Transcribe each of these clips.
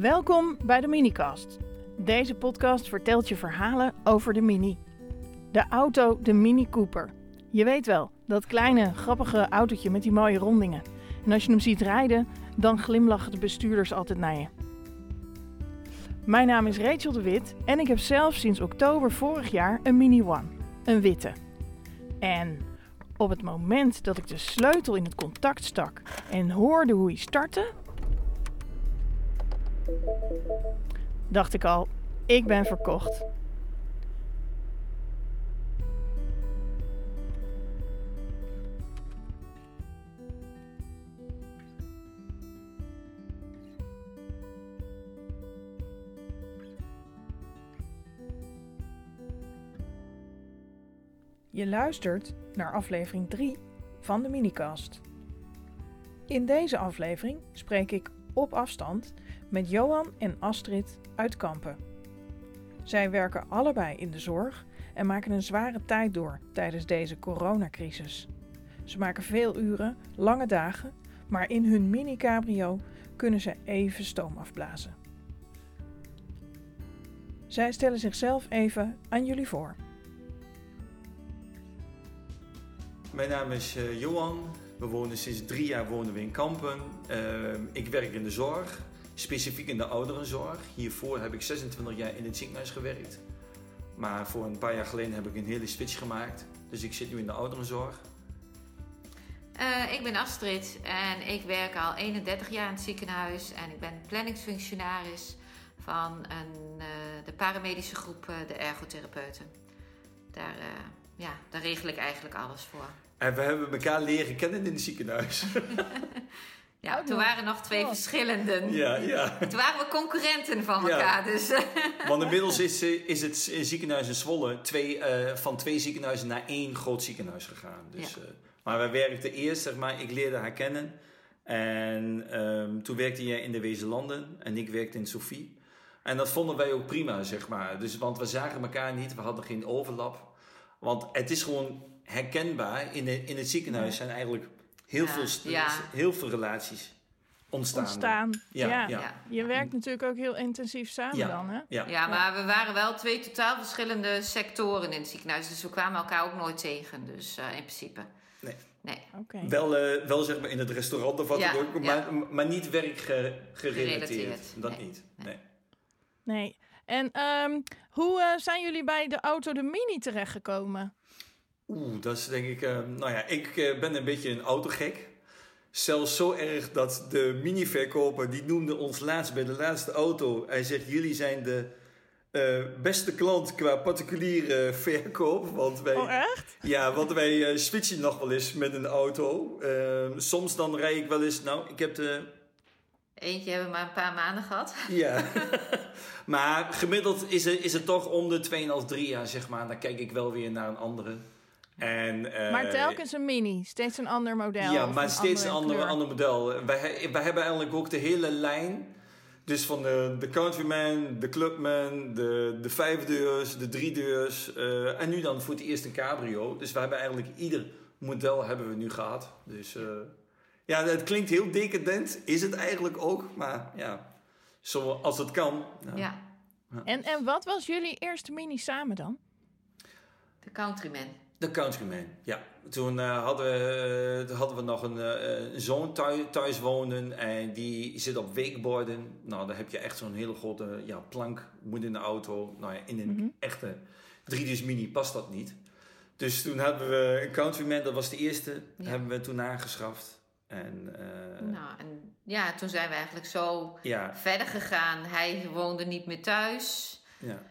Welkom bij de Minicast. Deze podcast vertelt je verhalen over de Mini. De auto, de Mini Cooper. Je weet wel, dat kleine, grappige autootje met die mooie rondingen. En als je hem ziet rijden, dan glimlachen de bestuurders altijd naar je. Mijn naam is Rachel de Wit en ik heb zelf sinds oktober vorig jaar een Mini One. Een witte. En op het moment dat ik de sleutel in het contact stak en hoorde hoe hij startte, dacht ik al, ik ben verkocht. Je luistert naar aflevering 3 van de Minicast. In deze aflevering spreek ik op afstand met Johan en Astrid uit Kampen. Zij werken allebei in de zorg en maken een zware tijd door tijdens deze coronacrisis. Ze maken veel uren, lange dagen, maar in hun mini-cabrio kunnen ze even stoom afblazen. Zij stellen zichzelf even aan jullie voor. Mijn naam is uh, Johan. We wonen sinds drie jaar wonen we in Kampen. Uh, ik werk in de zorg, specifiek in de ouderenzorg. Hiervoor heb ik 26 jaar in het ziekenhuis gewerkt. Maar voor een paar jaar geleden heb ik een hele switch gemaakt. Dus ik zit nu in de ouderenzorg. Uh, ik ben Astrid en ik werk al 31 jaar in het ziekenhuis. En ik ben planningsfunctionaris van een, de paramedische groep, de ergotherapeuten. Daar ja, daar regel ik eigenlijk alles voor. En we hebben elkaar leren kennen in het ziekenhuis. ja, toen waren nog twee oh. verschillenden. Ja, ja. Toen waren we concurrenten van elkaar. Dus. Want inmiddels is, is het ziekenhuis in Zwolle twee, uh, van twee ziekenhuizen naar één groot ziekenhuis gegaan. Dus, ja. uh, maar wij werkten eerst, zeg maar, ik leerde haar kennen. En um, toen werkte jij in de Wezenlanden en ik werkte in Sofie. En dat vonden wij ook prima, zeg maar. Dus, want we zagen elkaar niet, we hadden geen overlap. Want het is gewoon herkenbaar. In, de, in het ziekenhuis zijn eigenlijk heel, ja, veel, ja. heel veel relaties ontstaan. Ontstaan, ja. ja. Je werkt natuurlijk ook heel intensief samen dan, hè? Ja. ja, maar we waren wel twee totaal verschillende sectoren in het ziekenhuis. Dus we kwamen elkaar ook nooit tegen, dus uh, in principe. Nee. nee. Okay. Wel, uh, wel zeg maar in het restaurant of wat dan ook, maar, maar niet werkgerelateerd. Dat nee. niet, nee. Nee. En um, hoe uh, zijn jullie bij de auto de Mini terechtgekomen? Oeh, dat is denk ik... Uh, nou ja, ik uh, ben een beetje een autogek. Zelfs zo erg dat de mini-verkoper... die noemde ons laatst bij de laatste auto... hij zegt, jullie zijn de uh, beste klant qua particuliere verkoop. Want wij, oh, echt? Ja, want wij switchen nog wel eens met een auto. Ehm, soms dan rijd ik wel eens... Nou, ik heb de Eentje hebben we maar een paar maanden gehad. Ja, maar gemiddeld is het, is het toch om de 2,5, 3 jaar, zeg maar. Dan kijk ik wel weer naar een andere. En, uh, maar telkens een mini, steeds een ander model. Ja, maar steeds een ander, ander model. Wij, wij hebben eigenlijk ook de hele lijn. Dus van de, de Countryman, de Clubman, de, de vijfdeurs, de driedeurs. Uh, en nu dan voor het eerst een cabrio. Dus we hebben eigenlijk ieder model hebben we nu gehad. Dus... Uh, ja, het klinkt heel decadent, is het eigenlijk ook, maar ja, zoals het kan. Nou. Ja. En, en wat was jullie eerste mini samen dan? De Countryman. De Countryman, ja. Toen uh, hadden, we, uh, hadden we nog een, uh, een zoon thuis, thuis, wonen en die zit op wakeboarden. Nou, dan heb je echt zo'n hele grote ja, plank, moet in de auto. Nou ja, in een mm -hmm. echte 3 mini past dat niet. Dus toen hadden we een Countryman, dat was de eerste, ja. hebben we toen aangeschaft. En, nou, en ja, toen zijn we eigenlijk zo ja. verder gegaan. Hij woonde niet meer thuis. Ja.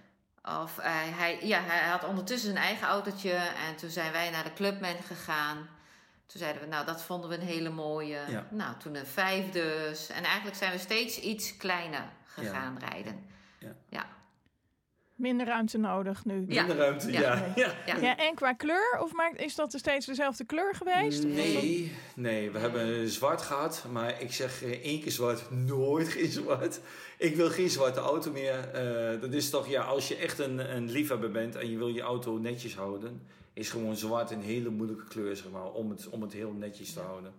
Of hij, hij, ja, hij had ondertussen zijn eigen autootje. En toen zijn wij naar de Clubman gegaan. Toen zeiden we, nou, dat vonden we een hele mooie. Ja. Nou, toen een vijf dus. En eigenlijk zijn we steeds iets kleiner gegaan rijden. Ja. ja. Minder ruimte nodig nu. Minder ruimte, ja. Ja. ja. en qua kleur? Of maakt, is dat steeds dezelfde kleur geweest? Nee, nee, we hebben zwart gehad. Maar ik zeg eh, één keer zwart, nooit geen zwart. Ik wil geen zwarte auto meer. Uh, dat is toch, ja, als je echt een, een liefhebber bent en je wil je auto netjes houden... is gewoon zwart een hele moeilijke kleur, zeg maar, om het, om het heel netjes te houden.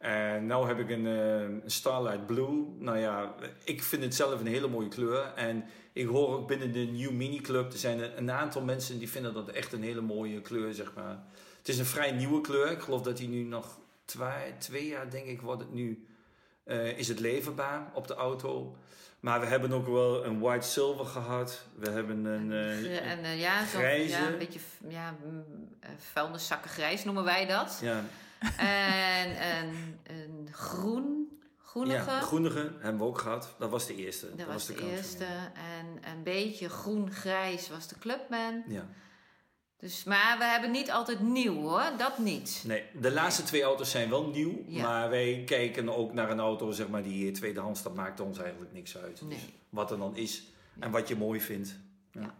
En nu heb ik een, eh, een Starlight Blue. Nou ja, ik vind het zelf een hele mooie kleur. En ik hoor ook binnen de New Mini Club, er zijn een, aantal mensen die vinden dat echt een hele mooie kleur, zeg maar. Het is een vrij nieuwe kleur. Ik geloof dat hij nu nog twee, twee jaar, denk ik, wordt het nu, eh, is het leverbaar op de auto. Maar we hebben ook wel een white silver gehad. We hebben een, eh, en, uh, ja, zo, ja, een beetje ja, mm, eh, vuilniszakken grijs noemen wij dat. Ja, En een, een groen, groenige. ja, groenige hebben we ook gehad. Dat was de eerste. dat was de, eerste. En een beetje groen-grijs was de Clubman. Ja. Dus, maar we hebben niet altijd nieuw hoor, dat niet. Nee, de laatste twee auto's zijn wel nieuw. Ja. Maar wij kijken ook naar een auto, zeg maar, die tweedehands. Dat maakt ons eigenlijk niks uit. Nee. Dus wat er dan is en wat je mooi vindt. Ja,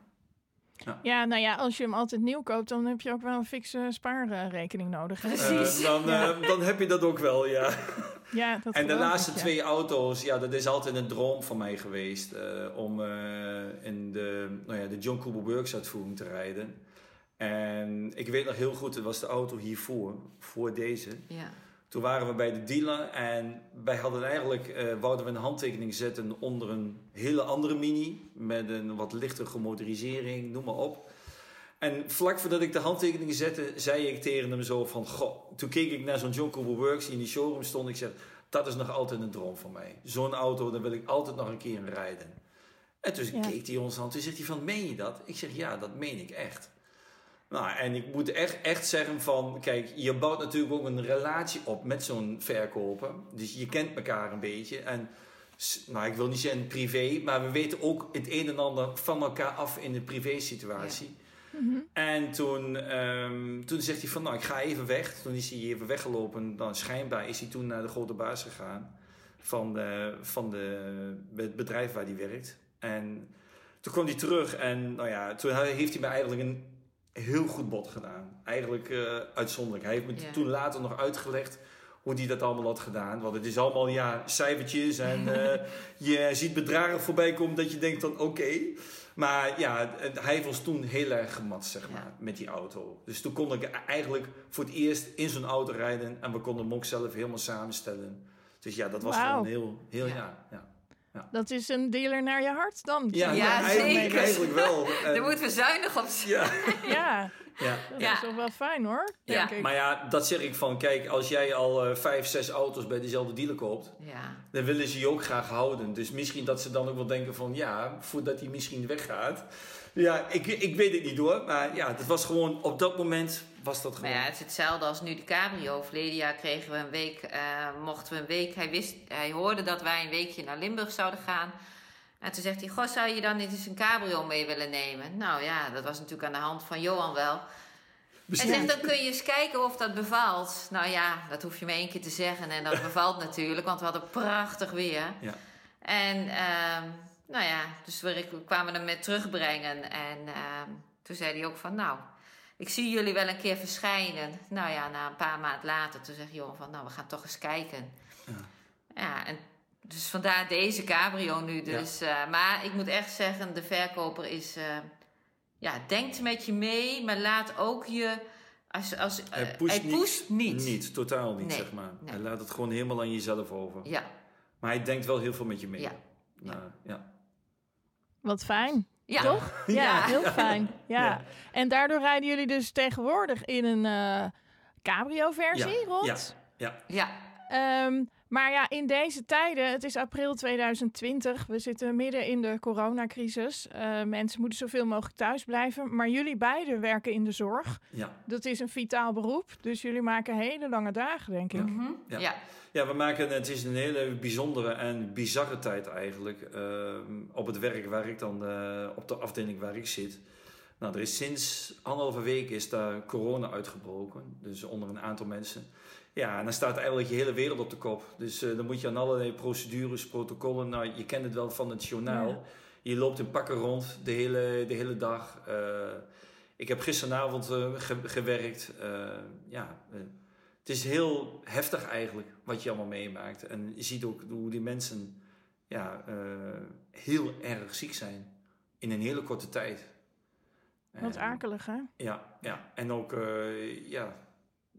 nou ja, als je hem altijd nieuw koopt, dan heb je ook wel een fixe spaarrekening nodig. Precies. Dan, eh, dan heb je dat ook wel, ja. Ja, dat En de laatste ik, ja. twee auto's, ja, dat is altijd een droom van mij geweest. eh, om eh, in de, nou ja, de John Cooper Works uitvoering te rijden. En ik weet nog heel goed, het was de auto hiervoor, voor deze. Ja. Toen waren we bij de dealer en wij hadden eigenlijk, eh wouden we een handtekening zetten onder een hele andere Mini. Met een wat lichtere motorisering, noem maar op. En vlak voordat ik de handtekening zette, zei ik tegen hem zo van... Goh, toen keek ik naar zo'n John Cooper Works die in die showroom stond. Ik zeg, dat is nog altijd een droom van mij. Zo'n auto, daar wil ik altijd nog een keer in rijden. En toen Ja. keek hij ons aan. Toen zegt hij van, meen je dat? Ik zeg, ja, dat meen ik echt. Nou, en ik moet echt, echt zeggen van... Kijk, je bouwt natuurlijk ook een relatie op met zo'n verkoper. Dus je kent elkaar een beetje. En, nou, ik wil niet zeggen privé... maar we weten ook het een en ander van elkaar af in de privé situatie. Mhm. En toen, ehm, toen zegt hij van, nou, ik ga even weg. Toen is hij even weggelopen. Dan schijnbaar is hij toen naar de grote baas gegaan. Van, de, van de, het bedrijf waar hij werkt. En toen kwam hij terug. En nou ja, toen heeft hij me eigenlijk een heel goed bod gedaan. Eigenlijk eh, uitzonderlijk. Hij heeft me Ja. toen later nog uitgelegd hoe hij dat allemaal had gedaan. Want het is allemaal ja, cijfertjes en eh, je ziet bedragen voorbij komen dat je denkt dan oké. Maar ja, hij was toen heel erg gemat, zeg Ja. maar, met die auto. Dus toen kon ik eigenlijk voor het eerst in zo'n auto rijden en we konden hem ook zelf helemaal samenstellen. Dus ja, dat was Wauw. gewoon heel, heel Ja. ja. Ja. Dat is een dealer naar je hart dan. Ja, Ja, nou, eigenlijk, zeker. eigenlijk wel. En- Daar moeten we zuinig op zijn. ja, Ja, ja. dat Ja. is toch wel fijn hoor, Ja. denk ik. Maar ja, dat zeg ik van, kijk, als jij al eh, vijf, zes auto's bij dezelfde dealer koopt, Ja. dan willen ze je ook graag houden. Dus misschien dat ze dan ook wel denken van, ja, voordat hij misschien weggaat. Ja, ik, ik weet het niet hoor, maar ja, het was gewoon, op dat moment was dat Maar gewoon. ja, het is hetzelfde als nu de cabrio. Verleden jaar kregen we een week, eh, mochten we een week. Hij, wist, hij hoorde dat wij een weekje naar Limburg zouden gaan. En toen zegt hij, goh, zou je dan niet eens een cabrio mee willen nemen? Nou ja, dat was natuurlijk aan de hand van Johan wel. Hij Misschien- zegt, dan kun je eens kijken of dat bevalt. Nou ja, dat hoef je maar één keer te zeggen. En dat bevalt natuurlijk, want we hadden prachtig weer. Ja. En ehm, nou ja, dus we we kwamen hem met terugbrengen. En ehm, toen zei hij ook van, nou, ik zie jullie wel een keer verschijnen. Nou ja, na een paar maanden later, toen zegt Johan van, nou, we gaan toch eens kijken. Ja. Ja, en dus vandaar deze cabrio nu. Dus, eh, maar ik moet echt zeggen, de verkoper is, eh, ja, denkt met je mee, maar laat ook je, als, als, Hij eh, pusht, hij pusht niet. Niet, totaal niet, Nee, zeg maar. nee. Hij laat het gewoon helemaal aan jezelf over. Ja, Maar hij denkt wel heel veel met je mee. Ja. Nou, ja. Wat fijn, ja. toch? Ja, Ja. heel fijn. Ja. Ja. En daardoor rijden jullie dus tegenwoordig in een eh, cabrio-versie Ja, rond. ja. ja. Ehm, maar ja, in deze tijden, het is april 2020, we zitten midden in de coronacrisis. Eh, mensen moeten zoveel mogelijk thuis blijven. Maar jullie beiden werken in de zorg. ja. Dat is een vitaal beroep, dus jullie maken hele lange dagen, denk ik. Mhm. Ja. ja. Ja, we maken, het is een hele bijzondere en bizarre tijd eigenlijk. ehm, op het werk waar ik dan, eh, op de afdeling waar ik zit. Nou, er is sinds anderhalve week is daar corona uitgebroken. Dus onder een aantal mensen. Ja, en dan staat eigenlijk je hele wereld op de kop. Dus eh, dan moet je aan allerlei procedures, protocollen. Nou, je kent het wel van het journaal. Ja. Je loopt in pakken rond de hele, de hele dag. Eh, ik heb gisteravond eh, ge- gewerkt. Ja, het is heel heftig eigenlijk wat je allemaal meemaakt. En je ziet ook hoe die mensen ja, heel erg ziek zijn in een hele korte tijd. Wat En- akelig, hè? Ja, ja. en ook eh,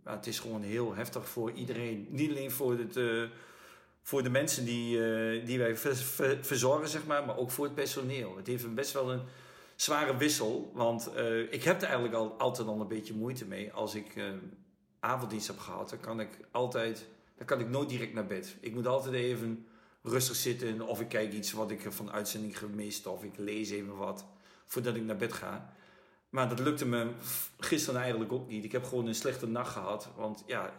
ja, maar het is gewoon heel heftig voor iedereen. Niet alleen voor, het, eh, voor de mensen die, eh, die wij ver- ver- verzorgen, zeg maar, maar ook voor het personeel. Het heeft best wel een zware wissel. Want eh, ik heb er eigenlijk al, altijd al een beetje moeite mee. Als ik avonddienst heb gehad, dan kan ik altijd, dan kan ik nooit direct naar bed. Ik moet altijd even rustig zitten of ik kijk iets wat ik van uitzending gemist of ik lees even wat voordat ik naar bed ga. Maar dat lukte me gisteren eigenlijk ook niet. Ik heb gewoon een slechte nacht gehad. Want ja,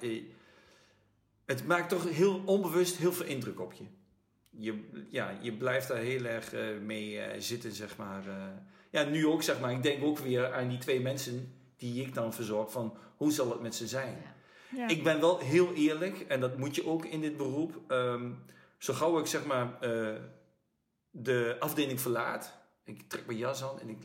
het maakt toch heel onbewust heel veel indruk op je. Je, ja, je blijft daar heel erg eh, mee eh, zitten, zeg maar. eh. ja, nu ook, zeg maar. Ik denk ook weer aan die twee mensen die ik dan verzorg. Van hoe zal het met ze zijn? Ja. Ja. Ik ben wel heel eerlijk, en dat moet je ook in dit beroep. ehm, zo gauw ik zeg maar de afdeling verlaat, ik trek mijn jas aan en ik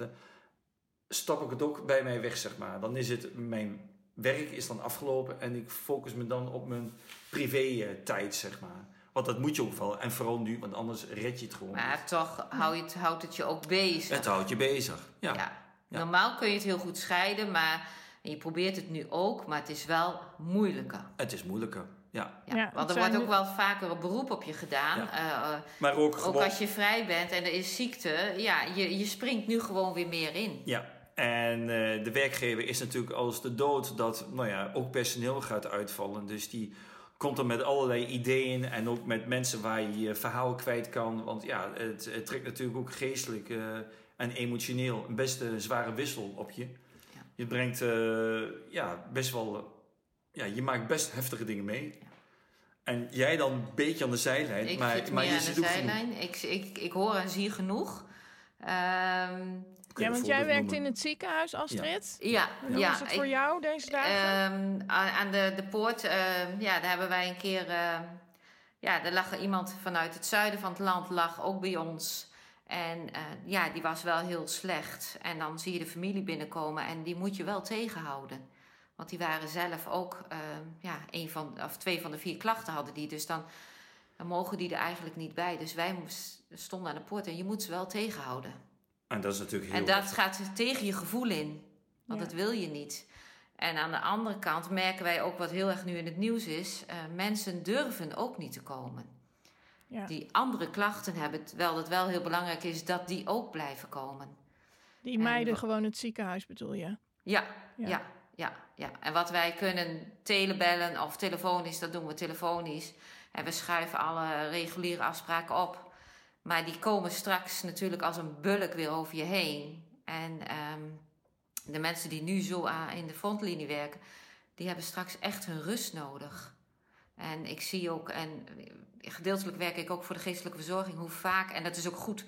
stap ik het ook bij mij weg, zeg maar. Dan is het, mijn werk is dan afgelopen en ik focus me dan op mijn privé eh, tijd, zeg maar. Want dat moet je ook wel. En vooral nu, want anders red je het gewoon. Maar toch hou je het, houdt het je ook bezig. het houdt je bezig. Ja. Ja. Ja. Normaal kun je het heel goed scheiden, maar je probeert het nu ook, maar het is wel moeilijker. Het is moeilijker. Ja. Ja, want er wordt ook wel vaker een beroep op je gedaan. Ja. Eh, eh, Maar ook ook gewoon... als je vrij bent en er is ziekte, ja, je, je springt nu gewoon weer meer in. Ja, en eh, de werkgever is natuurlijk als de dood dat nou ja, ook personeel gaat uitvallen. Dus die komt er met allerlei ideeën en ook met mensen waar je je verhaal kwijt kan. Want ja, het, het trekt natuurlijk ook geestelijk eh, en emotioneel een best een zware wissel op je. Ja. Je brengt eh, ja, best wel, eh, ja, je maakt best heftige dingen mee. En jij dan een beetje aan de zijlijn, Ik maar, zit maar je aan de zit zijlijn. Ik, ik, ik hoor en zie genoeg. Ehm, Ja, want jij werkt noemen? in het ziekenhuis, Astrid. ja, En hoe ja. is het voor ik- jou deze dagen? Ehm, aan de, de poort, ehm, ja, daar hebben wij een keer... ehm, ja, er lag er iemand vanuit het zuiden van het land, lag ook bij ons. En eh, ja, die was wel heel slecht. En dan zie je de familie binnenkomen en die moet je wel tegenhouden. Want die waren zelf ook, ehm, ja, een van, of twee van de vier klachten hadden die. Dus dan, dan mogen die er eigenlijk niet bij. Dus wij stonden aan de poort en je moet ze wel tegenhouden. En dat is natuurlijk heel En dat gaat tegen je gevoel in. Want Ja. dat wil je niet. En aan de andere kant merken wij ook wat heel erg nu in het nieuws is. eh, mensen durven ook niet te komen. Ja. Die andere klachten hebben, terwijl het wel heel belangrijk is dat die ook blijven komen. Die en meiden gewoon het ziekenhuis bedoel je? Ja, Ja. ja, ja, ja, En wat wij kunnen telebellen of telefonisch, dat doen we telefonisch. En we schuiven alle reguliere afspraken op. Maar die komen straks natuurlijk als een bulk weer over je heen. En ehm, de mensen die nu zo aan- in de frontlinie werken, die hebben straks echt hun rust nodig. En ik zie ook, en gedeeltelijk werk ik ook voor de geestelijke verzorging, hoe vaak, en dat is ook goed,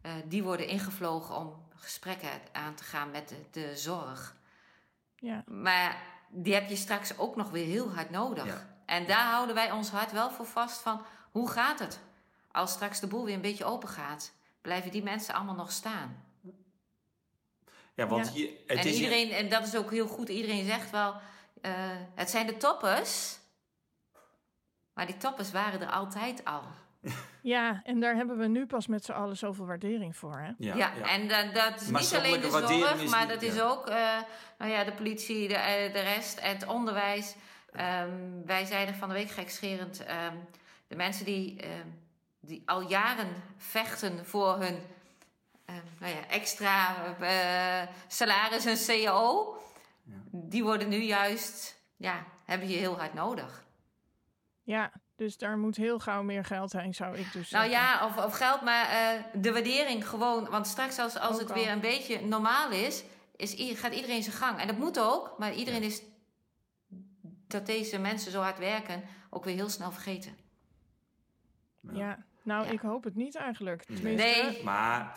eh, die worden ingevlogen om gesprekken aan te gaan met de, de zorg. Ja. Maar die heb je straks ook nog weer heel hard nodig. Ja. En daar houden wij ons hart wel voor vast van, hoe gaat het? Als straks de boel weer een beetje open gaat, blijven die mensen allemaal nog staan. Ja, want Ja. Je, het en is iedereen, en dat is ook heel goed, iedereen zegt wel, eh, het zijn de toppers. Maar die toppers waren er altijd al. ja, en daar hebben we nu pas met z'n allen zoveel waardering voor. Hè? Ja, Ja, ja. en dat, dat is niet alleen de zorg, maar niet- dat is ja. ook eh, nou ja, de politie, de, eh, de rest, het onderwijs. Ehm, wij zeiden van de week gekscherend, ehm, de mensen die, ehm, die al jaren vechten voor hun ehm, nou ja, extra eh, salaris en cao, die worden nu juist, ja, hebben je heel hard nodig. Ja, dus daar moet heel gauw meer geld heen, zou ik dus Nou zeggen. ja, of, of geld, maar eh, de waardering gewoon. Want straks als, als Ook het al. weer een beetje normaal is, is, gaat iedereen zijn gang. En dat moet ook, maar iedereen is dat deze mensen zo hard werken ook weer heel snel vergeten. Ja, nou, Ja. ik hoop het niet eigenlijk. Tenminste, Nee, Maar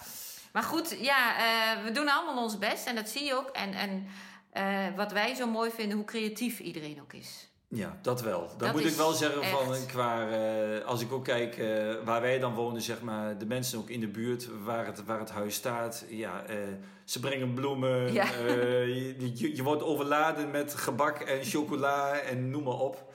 maar goed, ja, eh, we doen allemaal ons best en dat zie je ook. En, en eh, wat wij zo mooi vinden, hoe creatief iedereen ook is. ja, dat wel. Dat, Dat moet ik wel zeggen van qua eh, als ik ook kijk waar wij dan wonen, zeg maar, de mensen ook in de buurt waar het, waar het huis staat. Ja, eh, ze brengen bloemen. Ja. eh, je, je, je wordt overladen met gebak en chocola en noem maar op.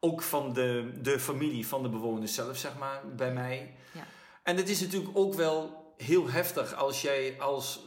Ook van de, de familie van de bewoners zelf, zeg maar, bij mij. Ja. En het is natuurlijk ook wel heel heftig als jij als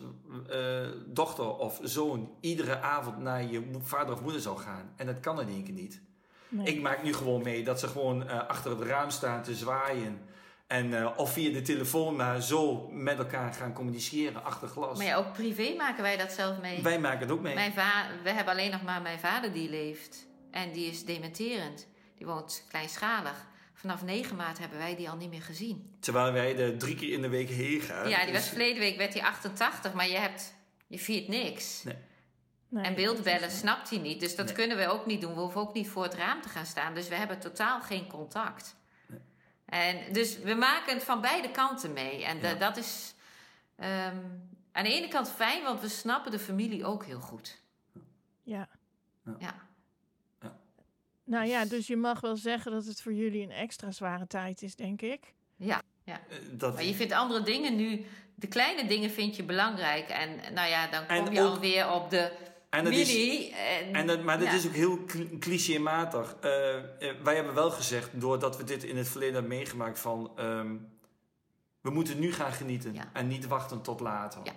eh, dochter of zoon iedere avond naar je vader of moeder zou gaan. En dat kan in één keer niet. Nee. Ik maak nu gewoon mee dat ze gewoon eh, achter het raam staan te zwaaien. En, eh, of via de telefoon maar zo met elkaar gaan communiceren achter glas. Maar ja, ook privé maken wij dat zelf mee. Wij maken het ook mee. Mijn va we hebben alleen nog maar mijn vader die leeft. En die is dementerend. Die woont kleinschalig. Vanaf 9 maart hebben wij die al niet meer gezien. Terwijl wij er drie keer in de week heen gaan. ja, die was Dus- verleden week werd hij 88, maar je hebt je viert niks. Nee, en dat beeldbellen snapt hij niet. Dus dat Nee. kunnen we ook niet doen. We hoeven ook niet voor het raam te gaan staan. Dus we hebben totaal geen contact. En dus we maken het van beide kanten mee. En Ja. dat is ehm, aan de ene kant fijn, want we snappen de familie ook heel goed. Ja. Ja. Nou ja, dus je mag wel zeggen dat het voor jullie een extra zware tijd is, denk ik. Ja. Eh, Dat, Maar je vindt andere dingen nu, de kleine dingen vind je belangrijk. En nou ja, dan En kom je ook- alweer op de en dat is, en, En dat, maar dat ja. is ook heel cl- clichématig. Eh, eh, wij hebben wel gezegd, doordat we dit in het verleden hebben meegemaakt, van ehm, we moeten nu gaan genieten Ja. en niet wachten tot later. Ja.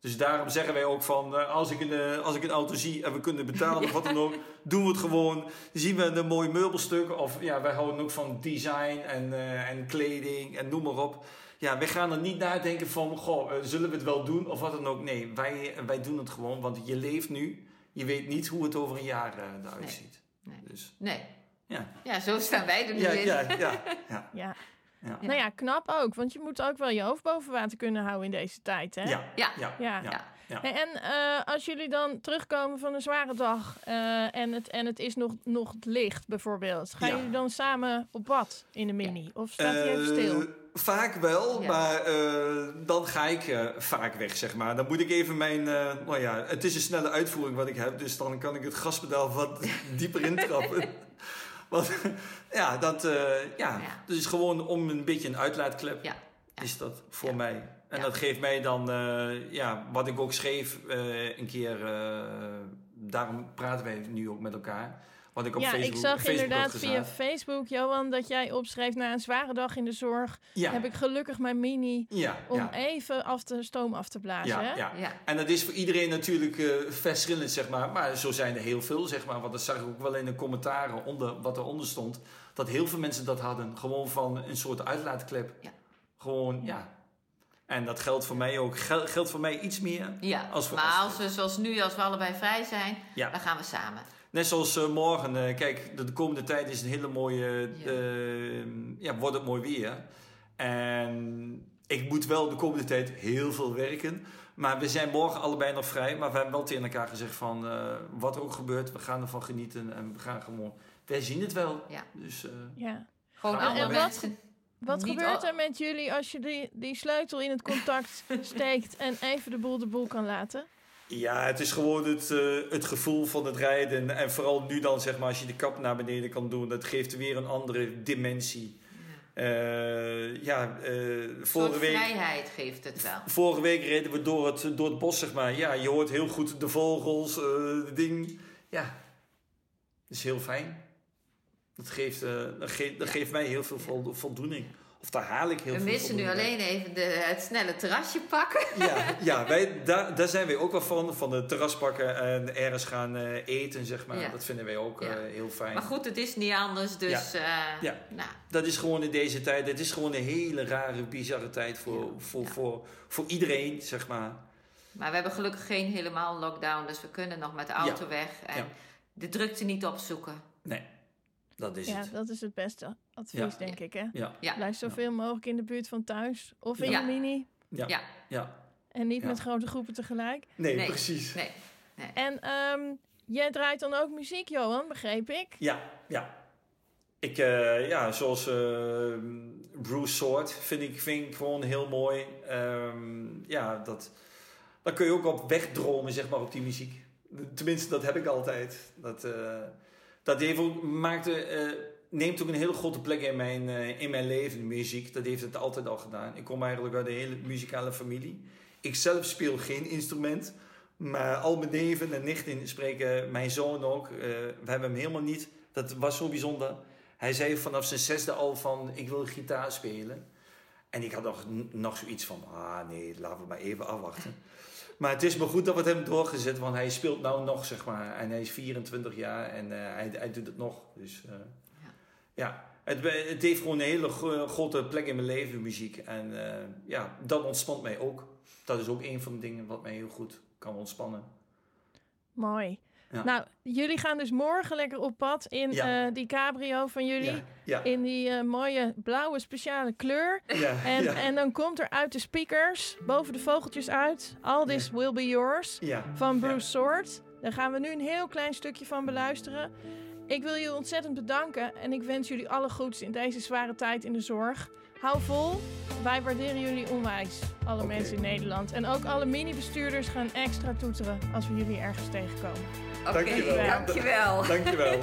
Dus daarom zeggen wij ook van, eh, als, ik een, eh, als ik een auto zie en we kunnen betalen of wat dan ook, doen we het gewoon. Zien we een mooi meubelstuk of ja, wij houden ook van design en, eh, en kleding en noem maar op. Ja, wij gaan er niet nadenken van, goh, zullen we het wel doen of wat dan ook. Nee, wij, wij doen het gewoon, want je leeft nu. Je weet niet hoe het over een jaar eruit ziet. Nee. Dus, Nee. ja. Ja, zo staan wij er nu Ja, in. ja, ja, ja, Ja. Ja. Nou ja, knap ook, want je moet ook wel je hoofd boven water kunnen houden in deze tijd, hè? Ja, Ja. ja, Ja. ja. Ja. Hey, En eh, als jullie dan terugkomen van een zware dag eh, en, het, en het is nog, nog licht bijvoorbeeld, gaan Ja. jullie dan samen op pad in de mini? Of staat hij even stil? Eh, Vaak wel, Ja. maar eh, dan ga ik eh, vaak weg, zeg maar. Dan moet ik even mijn... eh, nou ja, het is een snelle uitvoering wat ik heb, dus dan kan ik het gaspedaal wat dieper intrappen. Want ja, dat uh, ja, dus gewoon om een beetje een uitlaatklep is dat voor mij. En dat geeft mij dan, uh, ja, wat ik ook schreef uh, een keer, daarom praten wij nu ook met elkaar. Wat ik op ja, Facebook, ik zag Facebook inderdaad had via. Facebook, Johan, dat jij opschreef na een zware dag in de zorg. Ja, Heb ik gelukkig mijn mini ja, om ja. even af te, stoom af te blazen. Ja, hè? ja. Ja. En dat is voor iedereen natuurlijk uh, verschillend, zeg maar. Maar zo zijn er heel veel, zeg maar. Want dat zag ik ook wel in de commentaren onder wat eronder stond. Dat heel veel mensen dat hadden. Gewoon van een soort uitlaatklep. Ja. Gewoon, ja. En dat geldt voor mij ook. Gel geldt voor mij iets meer. Ja, Als we- maar als- als we zoals nu, als we allebei vrij zijn, Ja. dan gaan we samen. Net zoals uh, morgen. Uh, kijk, de, de, komende tijd is een hele mooie... Ja. Ja. ja, wordt het mooi weer. En ik moet wel de komende tijd heel veel werken. Maar we zijn morgen allebei nog vrij. Maar we hebben wel tegen elkaar gezegd van... Uh, wat er ook gebeurt, we gaan ervan genieten. En we gaan gewoon... Wij zien het wel. Ja. Dus, uh, Ja. Gewoon wat-. Wat gebeurt er met jullie als je die, die sleutel in het contact steekt en even de boel de boel kan laten? Ja, het is gewoon het, eh, het gevoel van het rijden. En vooral nu dan, zeg maar, als je de kap naar beneden kan doen. Dat geeft weer een andere dimensie. Eh, ja, eh, soort vorige week... vrijheid geeft het wel. Vorige week reden we door het, door het bos, zeg maar. Ja, je hoort heel goed de vogels, eh de ding. Ja, dat is heel fijn. Dat geeft, eh, dat geeft, dat geeft mij heel veel vol- voldoening. Of daar haal ik heel We veel missen nu alleen even de, het snelle terrasje pakken. Ja, ja wij, daar, daar zijn wij ook wel van. Van de terras pakken en ergens gaan eh, eten, zeg maar. Ja. Dat vinden wij ook Ja. eh, heel fijn. Maar goed, het is niet anders, dus Ja. eh, Ja. nou, Dat is gewoon in deze tijd. Het is gewoon een hele rare, bizarre tijd voor, Ja. voor, Ja. voor, voor iedereen, zeg maar. Maar we hebben gelukkig geen helemaal lockdown, dus we kunnen nog met de auto weg. En Ja. de drukte niet opzoeken. Nee, dat is Ja, het. dat is het beste advies, Ja. denk ik. Hè? Ja, Ja, Blijf zoveel mogelijk in de buurt van thuis of in Ja. de mini. ja, Ja. ja. En niet Ja. met grote groepen tegelijk. Nee, Nee. precies. nee. En ehm, jij draait dan ook muziek, Johan, begreep ik? Ja, ja. Ik, eh, ja, zoals eh, Bruce Sword vind ik, vind ik gewoon heel mooi. Ehm, ja, dat, dan kun je ook op wegdromen, zeg maar, op die muziek. Tenminste, dat heb ik altijd. Dat, eh, dat heeft ook, maakte, eh, neemt ook een hele grote plek in mijn, eh, in mijn leven, muziek. Dat heeft het altijd al gedaan. Ik kom eigenlijk uit een hele muzikale familie. Ik zelf speel geen instrument. Maar al mijn neven en nichten spreken, mijn zoon ook. eh, we hebben hem helemaal niet. Dat was zo bijzonder. Hij zei vanaf zijn zesde al van, ik wil gitaar spelen. En ik had nog, nog zoiets van, ah nee, laten we maar even afwachten. Maar het is me goed dat we het hebben doorgezet, want hij speelt nou nog, zeg maar. En hij is 24 jaar en uh, hij, hij doet het nog. Dus uh, ja. ja, het, het, heeft gewoon een hele grote plek in mijn leven, muziek. En uh, ja, dat ontspant mij ook. Dat is ook een van de dingen wat mij heel goed kan ontspannen. Mooi. Ja. Nou, jullie gaan dus morgen lekker op pad in ja. uh, die cabrio van jullie. Ja. In die uh, mooie blauwe speciale kleur. En, en dan komt er uit de speakers, boven de vogeltjes uit, All This Will Be Yours van Bruce Sword. Daar gaan we nu een heel klein stukje van beluisteren. Ik wil jullie ontzettend bedanken en ik wens jullie alle goeds in deze zware tijd in de zorg. Hou vol. Wij waarderen jullie onwijs, alle okay. mensen in Nederland. En ook alle mini-bestuurders gaan extra toeteren als we jullie ergens tegenkomen. Oké, okay, dankjewel. Dankjewel.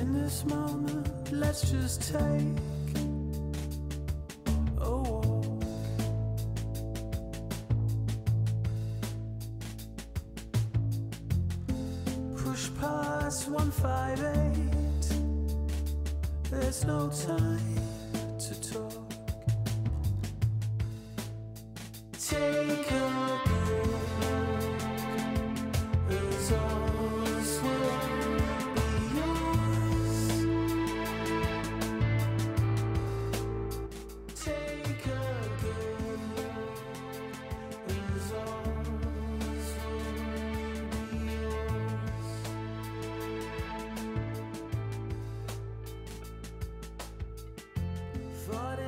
In this moment, let's just take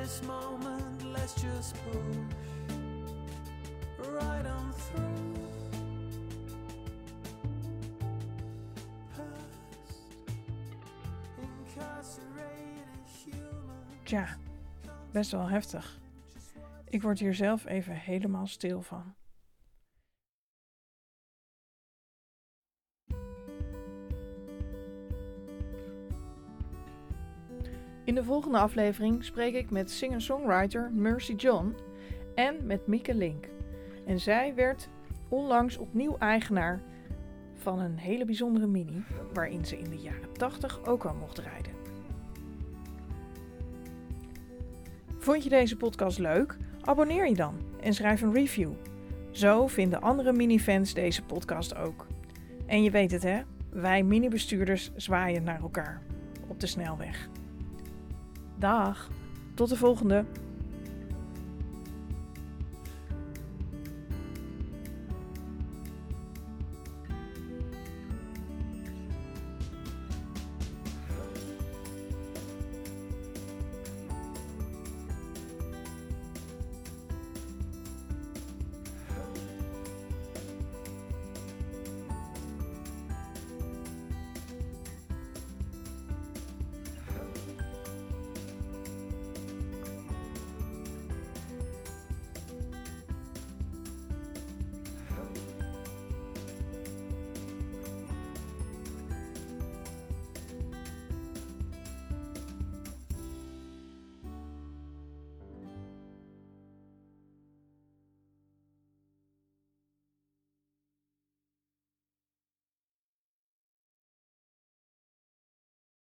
this moment, let's just push right on through. Tja, best wel heftig. Ik word hier zelf even helemaal stil van. In de volgende aflevering spreek ik met singer-songwriter Mercy John en met Mieke Link. En zij werd onlangs opnieuw eigenaar van een hele bijzondere mini waarin ze in de jaren 80 ook al mocht rijden. Vond je deze podcast leuk? Abonneer je dan en schrijf een review. Zo vinden andere minifans deze podcast ook. En je weet het hè, wij minibestuurders zwaaien naar elkaar op de snelweg. Dag, tot de volgende.